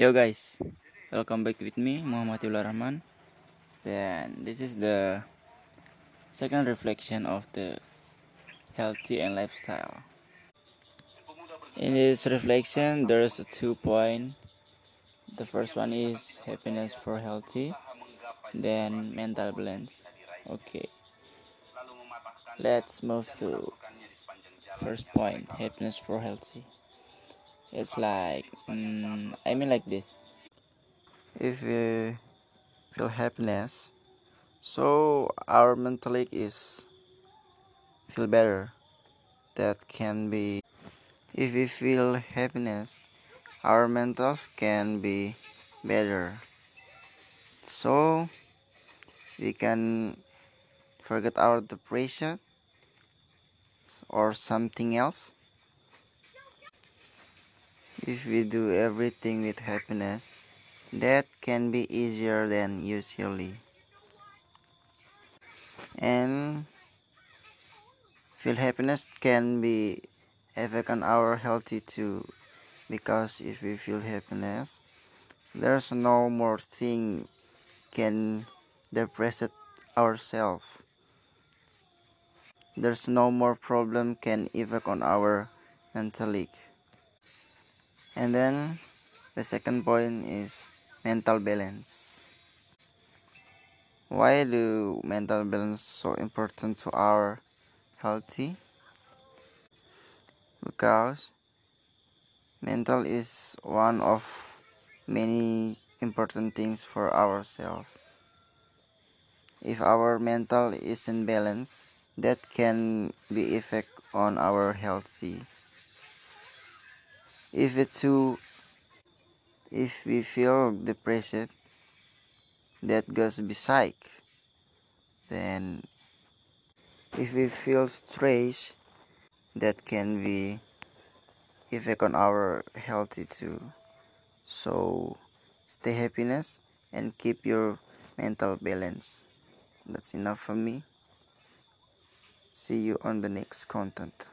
Yo guys, welcome back with me Muhammad Rahman. Then this is the second reflection of the healthy and lifestyle. In this reflection, there's two point. The first one is happiness for healthy, then mental balance. Okay, let's move to first point happiness for healthy it's like mm, i mean like this. If we feel happiness so our mentally is feel better. That can be if we feel happiness our mentals can be better. So we can forget our depression or something else if we do everything with happiness that can be easier than usually. And feel happiness can be effect on our healthy too because if we feel happiness there's no more thing can depress ourselves there's no more problem can effect on our mentally and then the second point is mental balance. Why do mental balance so important to our healthy? Because mental is one of many important things for ourselves if our mental is in balance that can be effect on our healthy if it's too if we feel depressed that goes be psych then if we feel stress that can be effect on our healthy too. So stay happiness and keep your mental balance. That's enough for me. See you on the next content